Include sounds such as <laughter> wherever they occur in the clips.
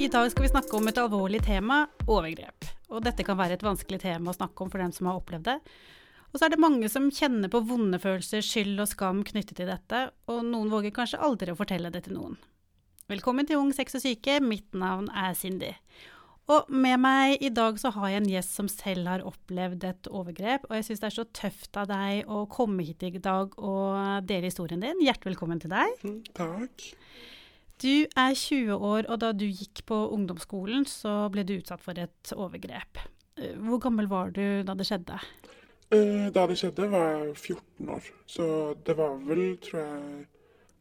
I dag skal vi snakke om et alvorlig tema overgrep. Og dette kan være et vanskelig tema å snakke om for dem som har opplevd det. Og så er det mange som kjenner på vonde følelser, skyld og skam knyttet til dette, og noen våger kanskje aldri å fortelle det til noen. Velkommen til Ung sex og syke, mitt navn er Cindy. Og med meg i dag så har jeg en gjest som selv har opplevd et overgrep, og jeg syns det er så tøft av deg å komme hit i dag og dele historien din. Hjertelig velkommen til deg. Takk. Du er 20 år, og da du gikk på ungdomsskolen, så ble du utsatt for et overgrep. Eh, hvor gammel var du da det skjedde? Eh, da det skjedde, var jeg 14 år. Så det var vel, tror jeg,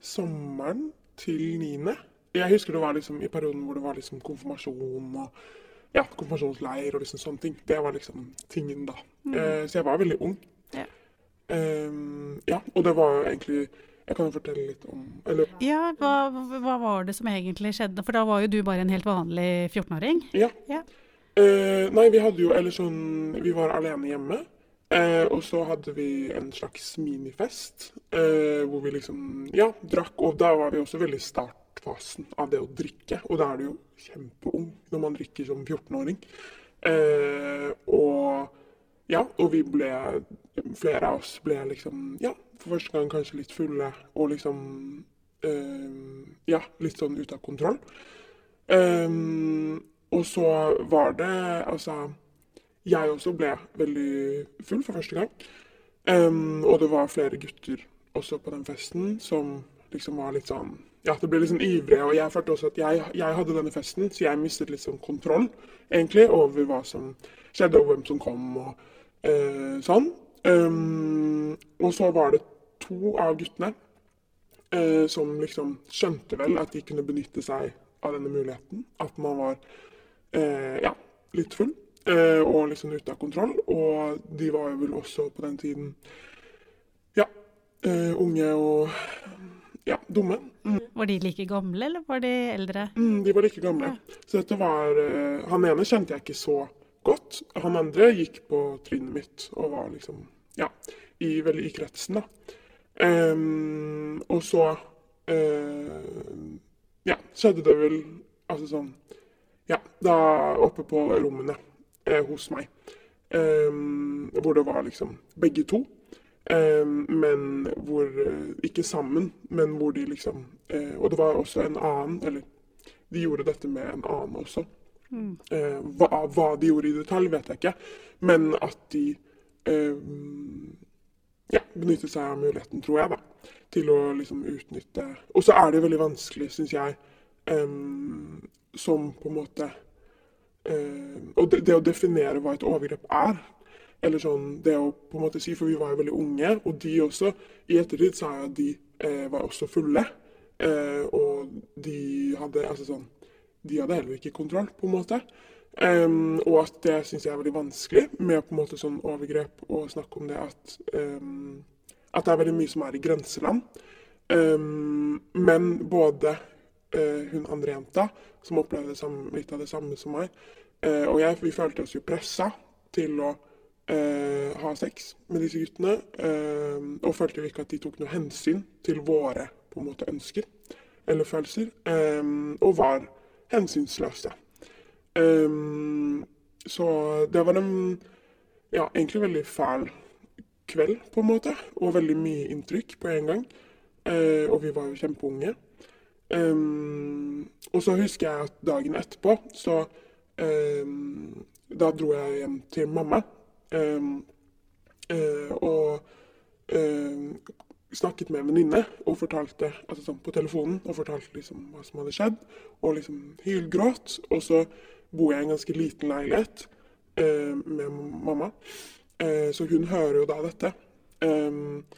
sommeren til 9. Jeg husker det var liksom i perioden hvor det var liksom konfirmasjon og ja, konfirmasjonsleir og liksom sånne ting. Det var liksom tingen da. Mm. Eh, så jeg var veldig ung. Ja. Um, ja, og det var jo egentlig Jeg kan jo fortelle litt om Eller Ja, hva, hva var det som egentlig skjedde? For da var jo du bare en helt vanlig 14-åring. Ja. Ja. Eh, nei, vi hadde jo Eller sånn Vi var alene hjemme. Eh, og så hadde vi en slags minifest eh, hvor vi liksom Ja, drakk. Og da var vi også veldig i startfasen av det å drikke. Og da er du jo kjempeung når man drikker som 14-åring. Eh, og ja, og vi ble Flere av oss ble liksom Ja, for første gang kanskje litt fulle og liksom eh, Ja, litt sånn ute av kontroll. Um, og så var det Altså, jeg også ble veldig full for første gang. Um, og det var flere gutter også på den festen som liksom var litt sånn Ja, det ble litt sånn ivrige. Og jeg følte også at jeg, jeg hadde denne festen, så jeg mistet litt sånn kontroll egentlig over hva som skjedde, og hvem som kom og eh, sånn. Um, og så var det to av guttene uh, som liksom skjønte vel at de kunne benytte seg av denne muligheten. At man var uh, ja, litt full uh, og liksom ute av kontroll. Og de var jo vel også på den tiden ja, unge og ja, dumme. Mm. Var de like gamle, eller var de eldre? Mm, de var like gamle. Så dette var Han ene kjente jeg ikke så godt. Han andre gikk på trinnet mitt og var liksom ja, i, veldig i kretsen, da. Um, og så uh, ja, skjedde det vel altså sånn Ja, da oppe på rommene eh, hos meg. Um, hvor det var liksom begge to. Um, men hvor eh, Ikke sammen, men hvor de liksom uh, Og det var også en annen, eller de gjorde dette med en annen også. Eh, hva, hva de gjorde i detalj, vet jeg ikke. Men at de eh, ja, benyttet seg av muligheten, tror jeg, da, til å liksom utnytte Og så er det veldig vanskelig, syns jeg, eh, som på en måte eh, Og det, det å definere hva et overgrep er, eller sånn det å på en måte si, for vi var jo veldig unge, og de også I ettertid sa jeg at de eh, var også fulle. Eh, og de hadde altså sånn De hadde heller ikke kontroll, på en måte. Um, og at det syns jeg er veldig vanskelig med på en måte sånn overgrep å snakke om det at um, At det er veldig mye som er i grenseland. Um, men både uh, hun andre jenta, som opplevde samme, litt av det samme som meg, uh, og jeg, vi følte oss jo pressa til å uh, ha sex med disse guttene. og følte jo ikke at de tok noe hensyn til våre på en måte ønsker eller følelser. og var hensynsløse. Um, så det var en ja, egentlig veldig fæl kveld, på en måte. Og veldig mye inntrykk på en gang. Uh, og vi var jo kjempeunge. Um, og så husker jeg at dagen etterpå, så um, Da dro jeg hjem til mamma. Um, uh, og snakket med en venninne altså sånn på telefonen og fortalte liksom hva som hadde skjedd. Og liksom hylgråt. Og så bor jeg i en ganske liten leilighet eh, med mamma. Eh, så hun hører jo da dette. Eh,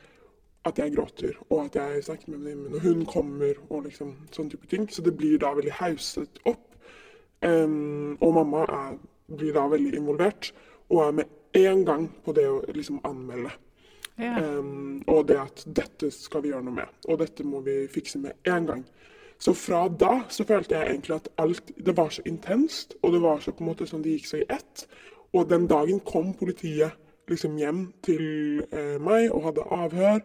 at jeg gråter, og at jeg snakker med venninnen min, og hun kommer, og liksom sånn type ting. Så det blir da veldig hauset opp. Em, og mamma er, blir da veldig involvert, og er med en gang på det å liksom anmelde. Em, og det at dette skal vi gjøre noe med, og dette må vi fikse med en gang. Så fra da så følte jeg egentlig at alt Det var så intenst, og det var så på en måte sånn det gikk seg i ett. Og den dagen kom politiet liksom hjem til eh, meg og hadde avhør.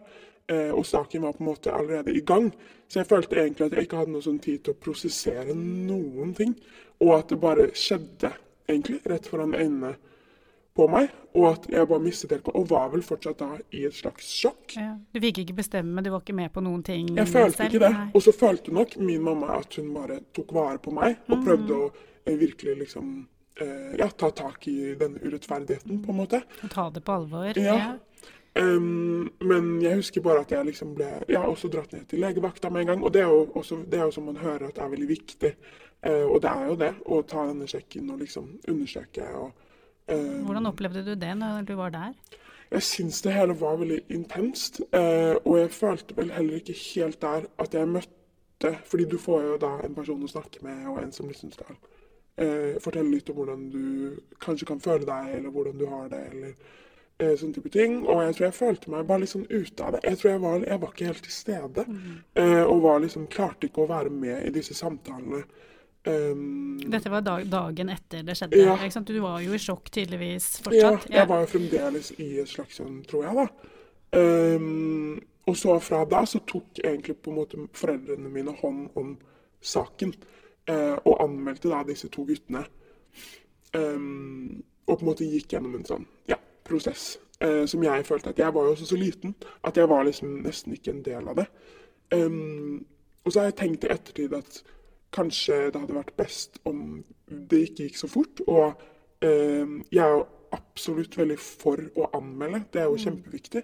Eh, og saken var på en måte allerede i gang. Så jeg følte egentlig at jeg ikke hadde noe sånn tid til å prosessere noen ting. Og at det bare skjedde, egentlig, rett foran øynene på meg. Og at jeg bare mistet helt Og var vel fortsatt da i et slags sjokk. Ja. Du fikk ikke bestemme, du var ikke med på noen ting Jeg følte selv. ikke det. Og så følte nok min mamma at hun bare tok vare på meg, og prøvde mm. å eh, virkelig liksom eh, ja, ta tak i denne urettferdigheten, på en måte. Og ta det på alvor. Ja. ja. Um, men jeg husker bare at jeg liksom ble ja, også dratt ned til legevakta med en gang. Og det er jo, også, det er jo som man hører at det er veldig viktig. Uh, og det er jo det, å ta denne sjekken og liksom undersøke. Og, Hvordan opplevde du det når du var der? Jeg syns det hele var veldig intenst. Uh, og jeg følte vel heller ikke helt der at jeg møtte Fordi du får jo da en person å snakke med, og en som liksom skal fortelle litt om hvordan du kanskje kan føle deg, eller hvordan du har det. eller sånne sånn type ting. Og jeg tror jeg følte meg bare litt sånn ute av det. Jeg tror jeg var, jeg var ikke helt til stede. Mm. Og var liksom, klarte ikke å være med i disse samtalene. Um, Dette var dag, dagen etter det skjedde? Ja. Ikke sant? Du var jo i sjokk tydeligvis fortsatt? Ja, jeg var jo fremdeles i et slags sånn, tror jeg, da. Um, og så fra da så tok egentlig på en måte foreldrene mine hånd om saken. Uh, og anmeldte da disse to guttene. Um, og på en måte gikk gjennom en sånn ja, prosess. uh, som jeg følte at jeg var jo også så liten at jeg var liksom nesten ikke en del av det. Um, og så har jeg tenkt i ettertid at kanskje det hadde vært best om det ikke gikk så fort. Og um, jeg er jo absolutt veldig for å anmelde, det er jo mm. kjempeviktig.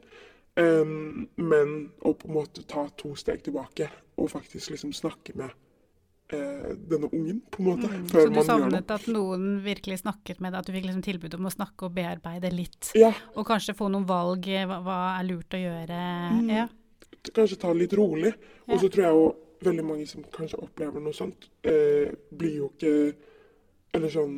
Um, men å på en måte ta to steg tilbake og faktisk liksom snakke med eh, denne ungen, på en måte. Mm, så du savnet at noen virkelig snakket med deg, at du fikk liksom tilbud om å snakke og bearbeide litt? Ja. Og kanskje få noen valg, hva, hva er lurt å gjøre? Mm, ja. Kanskje ta det litt rolig. Og så tror jeg jo veldig mange som kanskje opplever noe sånt, eh, blir jo ikke Eller sånn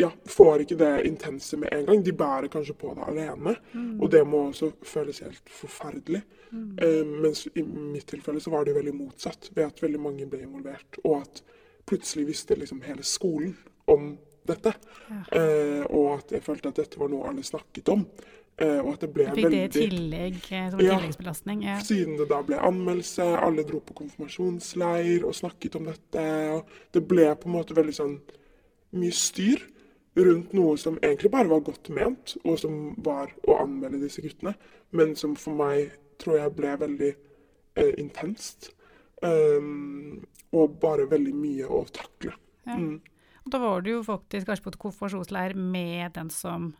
ja, får ikke det intense med en gang. De bærer kanskje på det alene. Mm. Og det må også føles helt forferdelig. Mm. Eh, mens i mitt tilfelle så var det veldig motsatt, ved at veldig mange ble involvert. Og at plutselig visste liksom hele skolen om dette. Ja. Eh, og at jeg følte at dette var noe alle snakket om. Eh, og at det ble veldig Fikk det i tillegg eh, som ja, tilleggsbelastning? Ja. Siden det da ble anmeldelse, alle dro på konfirmasjonsleir og snakket om dette. og Det ble på en måte veldig sånn mye styr rundt noe som egentlig bare var godt ment, og som var å anmelde disse guttene, men som for meg tror jeg ble veldig eh, intenst. Um, og bare veldig mye å takle. Ja. Mm. Da var du jo faktisk kanskje på et konfirmasjonsleir med den som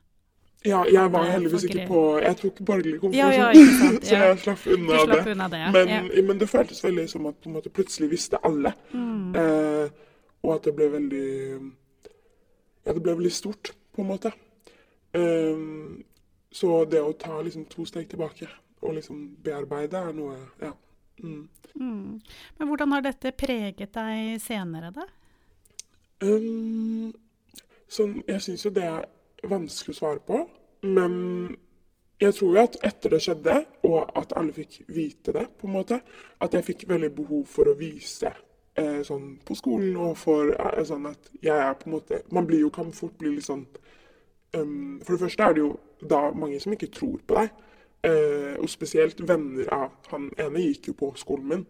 ja, jeg var heldigvis ikke på Jeg tok borgerlig konfirmasjon, ja, ja, <laughs> så jeg slapp unna, slapp det. unna det. Men, men, det føltes veldig som at måte plutselig visste alle. Mm. Eh, og at det ble veldig ja, det ble veldig stort, på en måte. Um, så det å ta liksom to steg tilbake og liksom bearbeide er noe Ja. Mm. Mm. Men hvordan har dette preget deg senere, da? Um, sånn, jeg syns jo det er vanskelig å svare på. Men jeg tror jo at etter det skjedde, og at alle fikk vite det, på en måte, at jeg fikk veldig behov for å vise eh, sånn på skolen og for eh, sånn at jeg er på en måte Man blir jo, kan fort bli litt sånn um, For det første er det jo da mange som ikke tror på deg. Eh, og spesielt venner av han ene gikk jo på skolen min,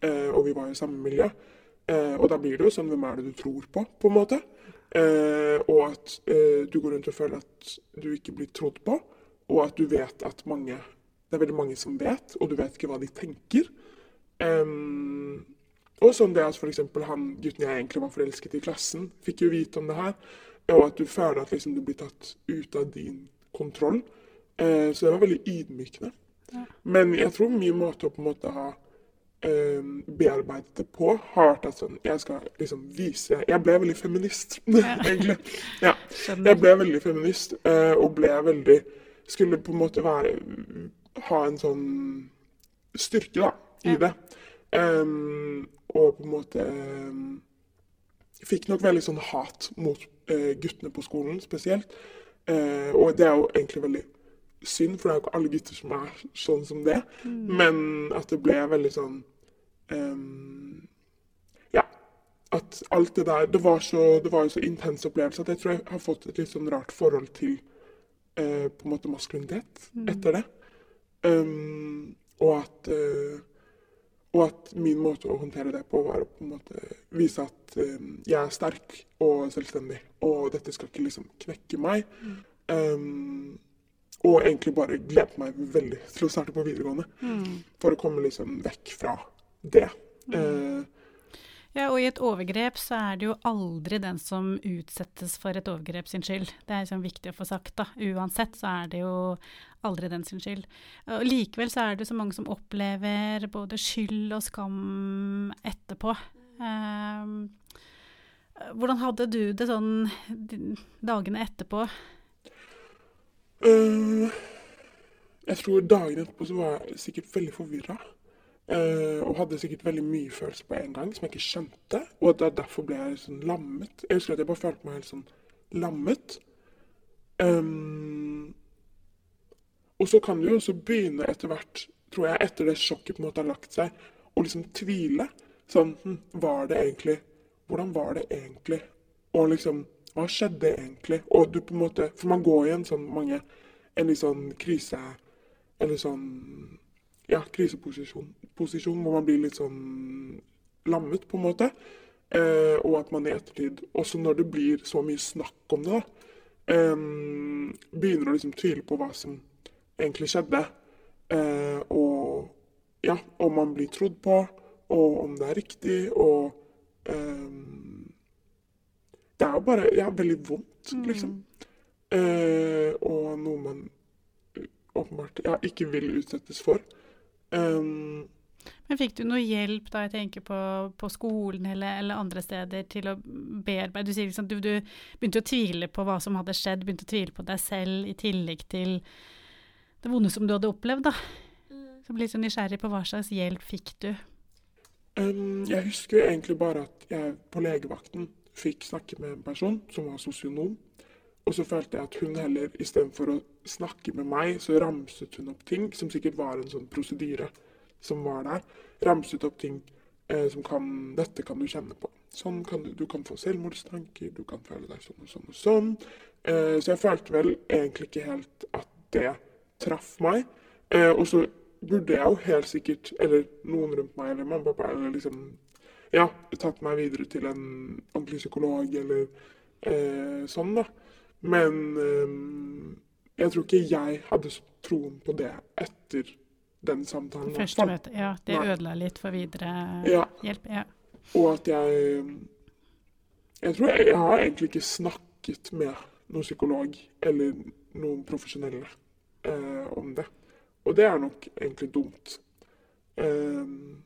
eh, og vi var i samme miljø. Eh, og da blir det jo sånn Hvem er det du tror på, på en måte? Eh, og at du går rundt og føler at du ikke blir trodd på, og at du vet at mange Det er veldig mange som vet, og du vet ikke hva de tenker. Og sånn det at f.eks. han gutten jeg egentlig var forelsket i klassen, fikk jo vite om det her. Og at du føler at liksom, du blir tatt ut av din kontroll. Eh, så det var veldig ydmykende. Ja. Men jeg tror min måte å på en måte ha eh, bearbeidet det på, har vært at sånn Jeg skal liksom vise Jeg ble veldig feminist, <laughs> ja. egentlig. Ja. Jeg ble veldig feminist, uh, og ble veldig Skulle på en måte være Ha en sånn styrke, da, i det. Um, og på en måte um, Fikk nok veldig sånn hat mot uh, guttene på skolen spesielt. Uh, og det er jo egentlig veldig synd, for det er jo ikke alle gutter som er sånn som det. Mm. Men at det ble veldig sånn um, Ja. At alt det der Det var så, det var en så intens opplevelse at jeg tror jeg har fått et litt sånn rart forhold til uh, på en måte maskulinitet mm. etter det. Um, og at uh, og at min måte å håndtere det på var å på en måte vise at um, jeg er sterk og selvstendig, og dette skal ikke liksom knekke meg. Mm. Um, og egentlig bare gledet meg veldig til å starte på videregående. Mm. For å komme liksom vekk fra det. Mm. Eh, ja, og i et overgrep så er det jo aldri den som utsettes for et overgrep sin skyld. Det er liksom viktig å få sagt, da. Uansett så er det jo aldri den sin skyld. Og likevel så er det så mange som opplever både skyld og skam etterpå. Eh, hvordan hadde du det sånn dagene etterpå? Uh, jeg tror dagene etterpå så var jeg sikkert veldig forvirra. Uh, og hadde sikkert veldig mye følelser på en gang som jeg ikke skjønte. Og da, derfor ble jeg sånn lammet. Jeg husker at jeg bare følte meg helt sånn lammet. Um, og så kan du jo også begynne etter hvert, tror jeg, etter det sjokket på en måte har lagt seg, å liksom tvile. Sånn hm, Var det egentlig Hvordan var det egentlig? Og liksom Hva skjedde egentlig? Og du på en måte For man går i en sånn mange En litt sånn krise Eller sånn ja, kriseposisjon posisjon hvor man blir litt sånn lammet, på en måte. Eh, og at man i ettertid, også når det blir så mye snakk om det, eh, begynner å liksom tvile på hva som egentlig skjedde. Eh, og ja, om man blir trodd på, og om det er riktig, og eh, Det er jo bare ja, veldig vondt, mm. liksom. Mm. og noe man åpenbart ja, ikke vil utsettes for. Um, men fikk du noe hjelp da, jeg tenker på, på skolen eller, eller, andre steder, til å bearbeide? Du sier liksom du, du begynte å tvile på hva som hadde skjedd, begynte å tvile på deg selv i tillegg til det vonde som du hadde opplevd, da. Mm. Så ble litt så nysgjerrig på hva slags hjelp fikk du? Um, jeg husker egentlig bare at jeg på legevakten fikk snakke med en person som var sosionom. Og så følte jeg at hun heller, istedenfor å snakke med meg, så ramset hun opp ting som sikkert var en sånn prosedyre som var der, ramset opp ting eh, som kan Dette kan du kjenne på. Sånn kan du, du kan få selvmordstanker, du kan føle deg sånn og sånn og sånn. Eh, så jeg følte vel egentlig ikke helt at det traff meg. Eh, og så burde jeg jo helt sikkert, eller noen rundt meg, eller mamma pappa, eller liksom Ja, tatt meg videre til en ordentlig psykolog, eller eh, sånn, da. Men eh, jeg tror ikke jeg hadde troen på det etter den samtalen. Første møte, ja. Det Nei. ødela litt for videre ja. hjelp. Ja. Og at jeg Jeg tror jeg, jeg har egentlig ikke snakket med noen psykolog eller noen profesjonelle eh, om det. Og det er nok egentlig dumt. Um,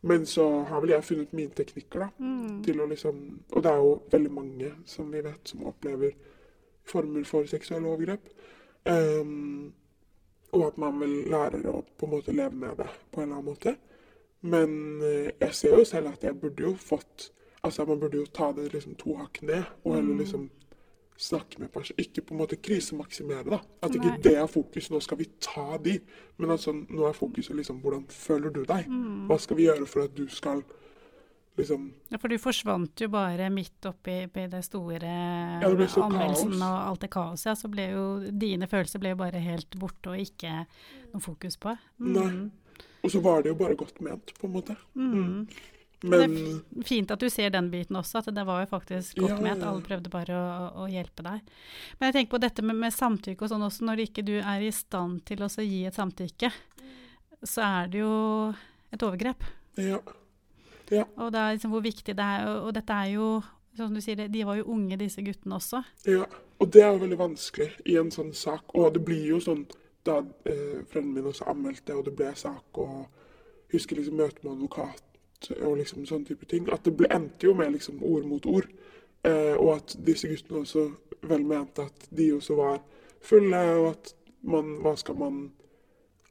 men så har vel jeg funnet mine teknikker, da. Mm. Til å liksom Og det er jo veldig mange, som vi vet, som opplever former for seksuelle overgrep. Um, og at man vil lære å på en måte leve med det på en eller annen måte. Men eh, jeg ser jo selv at jeg burde jo fått Altså man burde jo ta det liksom to hakk ned, og heller mm. liksom snakke med personer. Ikke på en måte krisemaksimere, da. At ikke Nei. det er fokus. Nå skal vi ta de. Men altså, nå er fokuset liksom hvordan føler du deg? Mm. Hva skal vi gjøre for at du skal liksom Ja, for du forsvant jo bare midt oppi det store ja, det anmeldelsen kaos. og alt det kaoset. Ja, så ble jo dine følelser ble jo bare helt borte og ikke noe fokus på. Mm. Nei. Og så var det jo bare godt ment, på en måte. Mm. Men Det er fint at du ser den biten også, at det var jo faktisk godt ja, at Alle prøvde bare å, å, hjelpe deg. Men jeg tenker på dette med, med samtykke og sånn også, når ikke du er i stand til å gi et samtykke, så er det jo et overgrep. Ja. Ja. Og det er liksom hvor viktig det er. Og, og dette er jo som du sier, De var jo unge, disse guttene også. Ja, og det er jo veldig vanskelig i en sånn sak. Og det blir jo sånn da eh, frenden min også anmeldte, og det ble sak, og husker liksom møte med advokat og liksom sånne type ting. At det ble, endte jo med liksom ord mot ord. Eh, og at disse guttene også vel mente at de også var fulle, og at man Hva skal man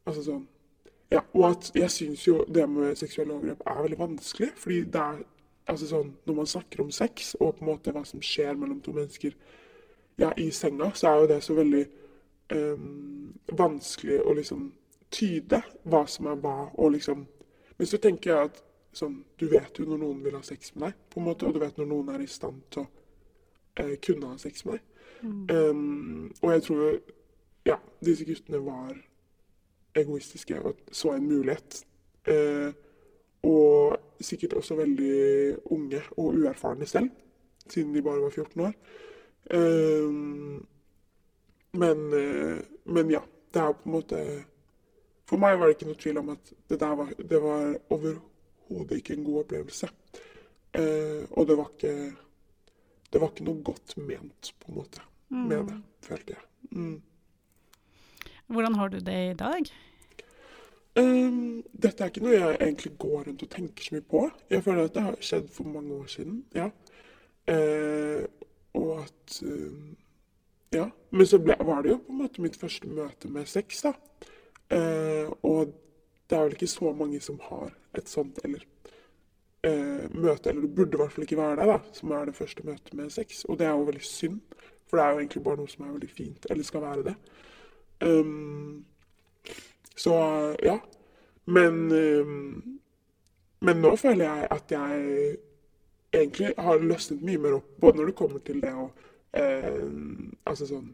Altså sånn ja, og at jeg syns jo det med seksuelle overgrep er veldig vanskelig. Fordi det er altså sånn Når man snakker om sex, og på en måte hva som skjer mellom to mennesker ja, i senga, så er jo det så veldig um, vanskelig å liksom tyde hva som er hva, og liksom Men så tenker jeg at sånn Du vet jo når noen vil ha sex med deg, på en måte, og du vet når noen er i stand til å eh, kunne ha sex med deg. Mm. Um, og jeg tror ja, disse guttene var egoistiske og så en mulighet. Eh, og sikkert også veldig unge og uerfarne selv, siden de bare var 14 år. Eh, men, eh, men ja, det er på en måte For meg var det ikke noe tvil om at det der var, det var overhodet ikke en god opplevelse. Eh, og det var ikke Det var ikke noe godt ment, på en måte, med det, følte jeg. Mm. Hvordan har du det i dag? Um, dette er ikke noe jeg egentlig går rundt og tenker så mye på. Jeg føler at det har skjedd for mange år siden, ja. Uh, og at uh, Ja. Men så ble, var det jo på en måte mitt første møte med sex, da. Uh, og det er vel ikke så mange som har et sånt, eller møte, eller det burde i hvert fall ikke være det, da, som er det første møtet med sex. Og det er jo veldig synd, for det er jo egentlig bare noe som er veldig fint, eller skal være det. Um, så ja. Men, um, men nå føler jeg at jeg egentlig har løsnet mye mer opp, både når det kommer til det å eh, Altså sånn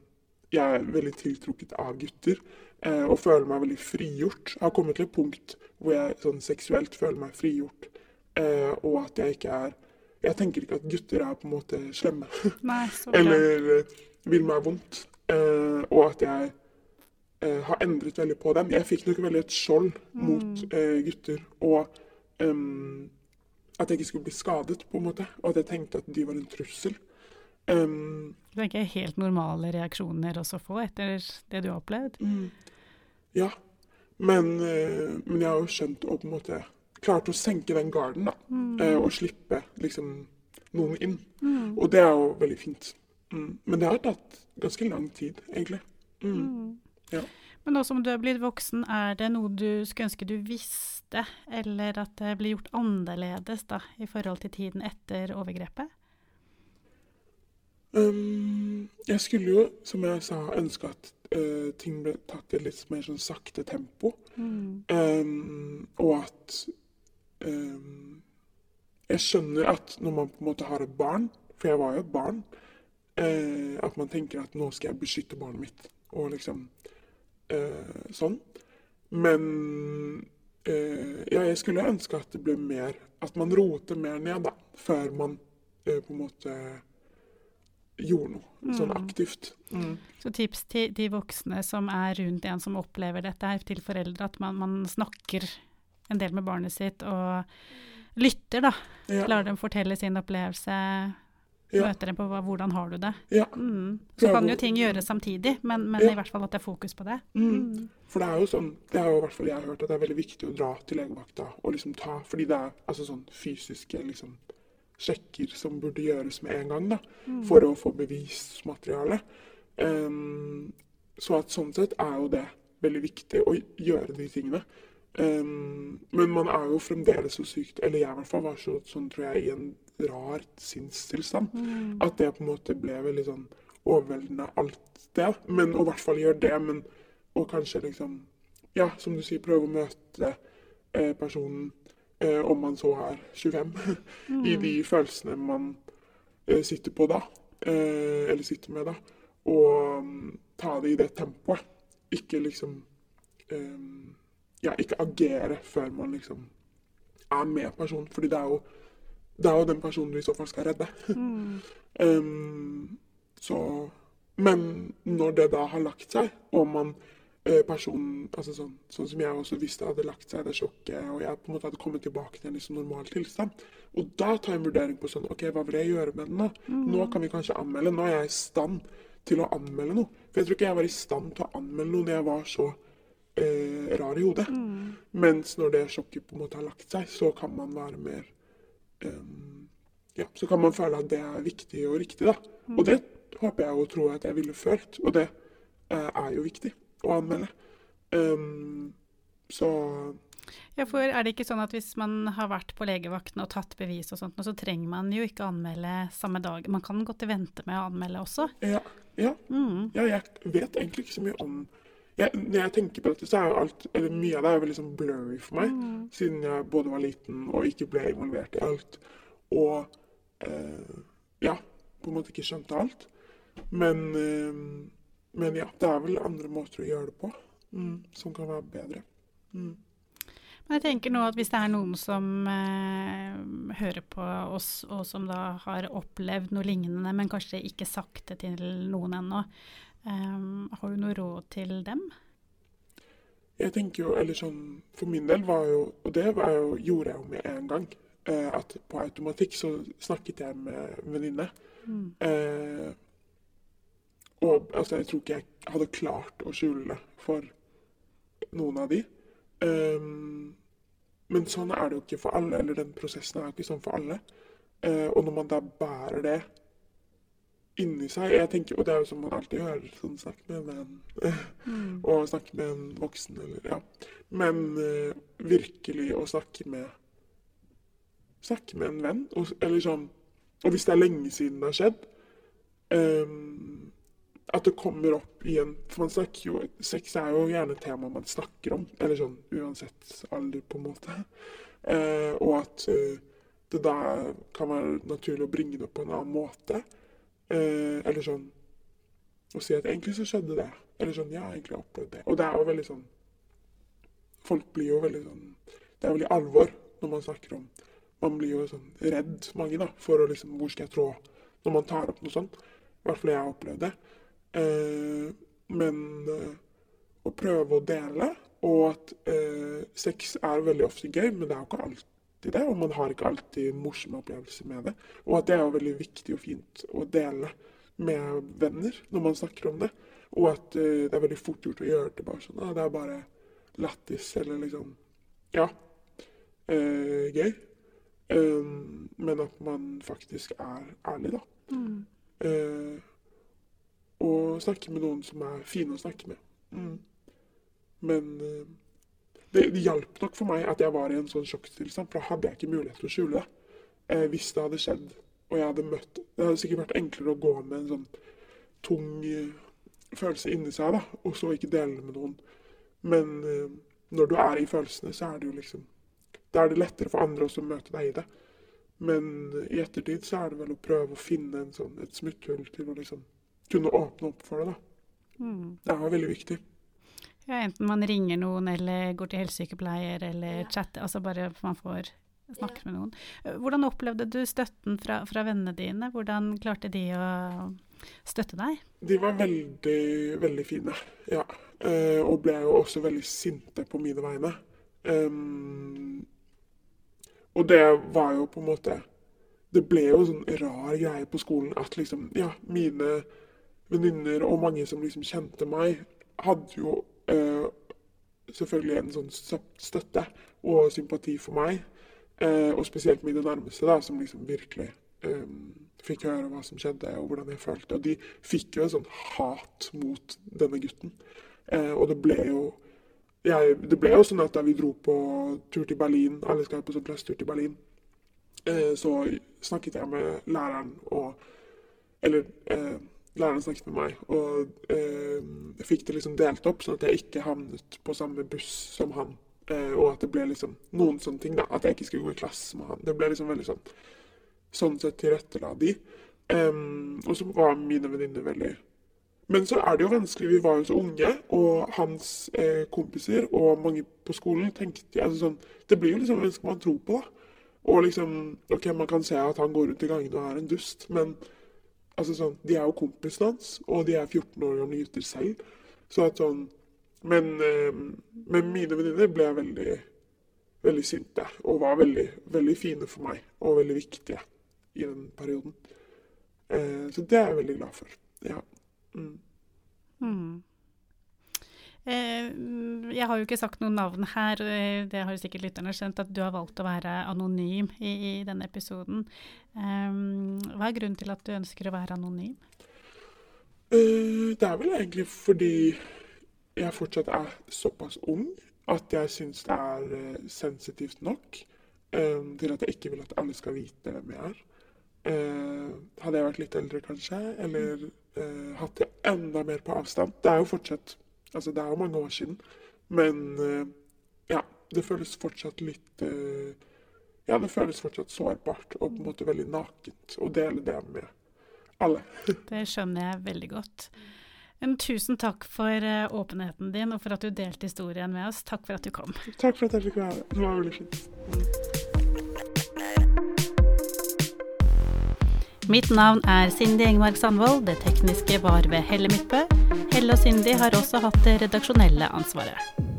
Jeg er veldig tiltrukket av gutter eh, og føler meg veldig frigjort. Jeg har kommet til et punkt hvor jeg sånn seksuelt føler meg frigjort, eh, og at jeg ikke er Jeg tenker ikke at gutter er på en måte slemme. <laughs> Nei, Eller vil meg vondt. Eh, og at jeg eh, har endret veldig på dem. Jeg fikk nok veldig et skjold mot eh, gutter. Og um, at jeg ikke skulle bli skadet, på en måte. Og at jeg tenkte at de var en trussel. Um, det er ikke helt normale reaksjoner også å få etter det du har opplevd? Mm, ja, men, uh, men, jeg har jo skjønt og på en måte klart å senke den garden, da. Mm. Uh, og slippe liksom noen inn. Mm. Og det er jo veldig fint. Mm. Men det har tatt ganske lang tid, egentlig. Mm. mm. Ja. Men nå som du er blitt voksen, er det noe du skulle ønske du visste, eller at det blir gjort annerledes da, i forhold til tiden etter overgrepet? Um, jeg skulle jo, som jeg sa, ønske at uh, ting ble tatt i litt mer sånn sakte tempo. Mm. Um, og at um, Jeg skjønner at når man på en måte har et barn, for jeg var jo et barn, uh, at man tenker at nå skal jeg beskytte barnet mitt. Og liksom uh, sånn. Men ja, jeg skulle ønske at det ble mer At man roter mer ned, da, før man på en måte gjorde noe sånn mm. sånn aktivt. Mm. Så tips til de voksne som er rundt en som opplever dette, her, til foreldre, at man, man, snakker en del med barnet sitt og lytter, da. Ja. Lar dem fortelle sin opplevelse ja. møter dem på hva, hvordan har du det. Ja. Mm. Så kan jo ting gjøres samtidig, men, men ja. i hvert fall at det er fokus på det. Mm. Mm. For det er jo sånn, det er jo i hvert fall jeg har hørt, at det er veldig viktig å dra til legevakta og liksom ta Fordi det er altså sånn fysiske liksom, sjekker som burde gjøres med en gang, da, mm. for å få bevismateriale. Um, så at sånn sett er jo det veldig viktig å gjøre de tingene. Um, men man er jo fremdeles så sykt Eller jeg i hvert fall var så, sånn, tror jeg, i en rar sinnstilstand. Mm. At det på en måte ble veldig sånn overveldende alt det. Men å i hvert fall gjøre det, men og kanskje liksom Ja, som du sier, prøve å møte eh, personen, om man så er 25, mm. <laughs> i de følelsene man eh, sitter på da. Eh, eller sitter med da. Og um, ta det i det tempoet. Ikke liksom Ja, ikke agere før man liksom er med personen. Fordi det er jo det er jo den personen du i så fall skal redde. Mm. <laughs> um, så Men når det da har lagt seg, og man eh, personen altså sånn, sånn, som jeg også visste hadde lagt seg, det sjokket, og jeg på en måte hadde kommet tilbake til en liksom normal tilstand. Og da tar jeg en vurdering på sånn OK, hva vil jeg gjøre med den nå? Mm. Nå kan vi kanskje anmelde. Nå er jeg i stand til å anmelde noe. For jeg tror ikke jeg var i stand til å anmelde noe når jeg var så eh, rar i hodet. Mm. Mens når det sjokket på en måte har lagt seg, så kan man være mer um, ja, så kan man føle at det er viktig og riktig. da. Mm. Og det håper jeg og tror at jeg ville følt, og det eh, er jo viktig å anmelde. Um, så ja, for er det ikke sånn at hvis man har vært på legevakten og tatt bevis og sånt, så trenger man jo ikke anmelde samme dag. Man kan godt vente med å anmelde også. Ja, ja. Mm. ja jeg vet egentlig ikke så mye om jeg, Når jeg tenker på dette, så er alt, eller mye av det er veldig sånn blurry for meg. Mm. Siden jeg både var liten og ikke ble involvert i alt. Og eh, ja, på en måte ikke skjønte alt. Men, eh, men ja, det er vel andre måter å gjøre det på. mm, som kan være bedre. Mm. Men jeg tenker nå at hvis det er noen som eh, hører på oss, og som da har opplevd noe lignende, men kanskje ikke sagt det til noen ennå, eh, har du noe råd til dem? Jeg tenker jo, eller sånn, For min del var jo Og det var jo, gjorde jeg jo med en gang. Eh, at på automatikk så snakket jeg med en venninne. Mm. Og altså, jeg tror ikke jeg hadde klart å skjule det for noen av de. Um, men sånn er det jo ikke for alle, eller den prosessen er jo ikke sånn for alle. Uh, og når man da bærer det inni seg jeg tenker, Og det er jo som man alltid gjør, sånn snakke med en venn. mm. <laughs> og snakke med en voksen, eller ja. Men uh, virkelig å snakke med Snakke med en venn, og, eller sånn Og hvis det er lenge siden det har skjedd um, at det kommer opp igjen. For man snakker jo Sex er jo gjerne tema man snakker om, eller sånn uansett alder, på en måte. Eh, og at eh, det da kan være naturlig å bringe det opp på en annen måte. Eh, eller sånn Å si at egentlig så skjedde det. Eller sånn Ja, egentlig har jeg opplevd det. Og det er jo veldig sånn Folk blir jo veldig sånn Det er veldig alvor når man snakker om Man blir jo sånn redd, mange, da, for å liksom Hvor skal jeg trå når man tar opp noe sånt? I hvert fall jeg har opplevd det. Eh, men eh, å prøve å dele, og at eh, sex er veldig ofte gøy, men det er jo ikke alltid det. Og man har ikke alltid morsomme opplevelser med det. Og at det er jo veldig viktig og fint å dele med venner når man snakker om det. Og at det er veldig fort gjort å gjøre det bare sånn. Det er bare lættis, eller liksom Ja. Eh, gøy. Eh, men at man faktisk er ærlig, da. Mm. Uh, og snakke med noen som er fine å snakke med. Mm. Men uh, det, det hjalp nok for meg at jeg var i en sånn sjokktilstand, for da hadde jeg ikke mulighet til å skjule det. Eh, hvis det hadde skjedd, og jeg hadde møtt Det hadde sikkert vært enklere å gå med en sånn tung uh, følelse inni seg, da, og så ikke dele det med noen. Men uh, når du er i følelsene, så er det jo liksom Da er det lettere for andre også å møte deg i det. Men i ettertid så er det vel å prøve å finne sånn, et smutthull til å liksom kunne åpne opp for det. da. Mm. Det er veldig viktig. Ja, enten man ringer noen eller går til helsesykepleier eller ja. chatter, altså bare man får snakke ja. med noen. Hvordan opplevde du støtten fra, fra, vennene dine? Hvordan klarte de å støtte deg? De var veldig, veldig fine, ja. Eh, og ble jo også veldig sinte på mine vegne. Um, og det var jo på en måte Det ble jo sånn rar greie på skolen at liksom Ja, mine venninner og mange som liksom kjente meg, hadde jo eh, selvfølgelig en sånn støtte og sympati for meg. Eh, og spesielt mine nærmeste, da, som liksom virkelig eh, fikk høre hva som skjedde og hvordan jeg følte. Og de fikk jo en sånn hat mot denne gutten. Eh, og det ble jo jeg, Det ble jo sånn at da vi dro på tur til Berlin, alle skal på sånn klassetur til Berlin, eh, så snakket jeg med læreren og Eller eh, læreren snakket med meg, og eh, jeg fikk det liksom delt opp, sånn at jeg ikke havnet på samme buss som han. Eh, og at det ble liksom noen sånne ting, da. At jeg ikke skulle gå i klasse med han. Det ble liksom veldig sånn sånn sett tilrettela de. Um, og så var mine venninner veldig Men så er det jo vanskelig. Vi var jo så unge, og hans eh, kompiser og mange på skolen tenkte altså sånn, Det blir jo liksom mennesker man tror på, da? Og liksom OK, man kan se at han går rundt i gangene og er en dust, men Altså sånn, De er jo kompisene hans, og de er 14 år gamle gutter selv. Så at sånn Men, eh, med mine venninner ble veldig, veldig sinte og var veldig, veldig fine for meg og veldig viktige i den perioden. Eh, så det er jeg veldig glad for. Ja. Mm. Mm. Eh, jeg har jo ikke sagt noen navn her, eh, det har jo sikkert lytterne skjønt, at du har valgt å være anonym i, i denne episoden. Um, hva er grunnen til at du ønsker å være anonym? Det er vel egentlig fordi jeg fortsatt er såpass ung at jeg syns det er sensitivt nok til at jeg ikke vil at alle skal vite hvem jeg er. Hadde jeg vært litt eldre, kanskje, eller hatt det enda mer på avstand Det er jo fortsatt Altså, det er jo mange år siden. Men uh, ja, det føles fortsatt litt uh, Ja, det føles fortsatt sårbart og på en måte veldig nakent å dele det med alle. <laughs> det skjønner jeg veldig godt. Men tusen takk for uh, åpenheten din, og for at du delte historien med oss. Takk for at du kom. Takk for at jeg fikk være her. Det var veldig fint. Mitt navn er Cindy Engmark Sandvold. Det tekniske var ved Helle Midtbø. Helle og Cindy har også hatt det redaksjonelle ansvaret.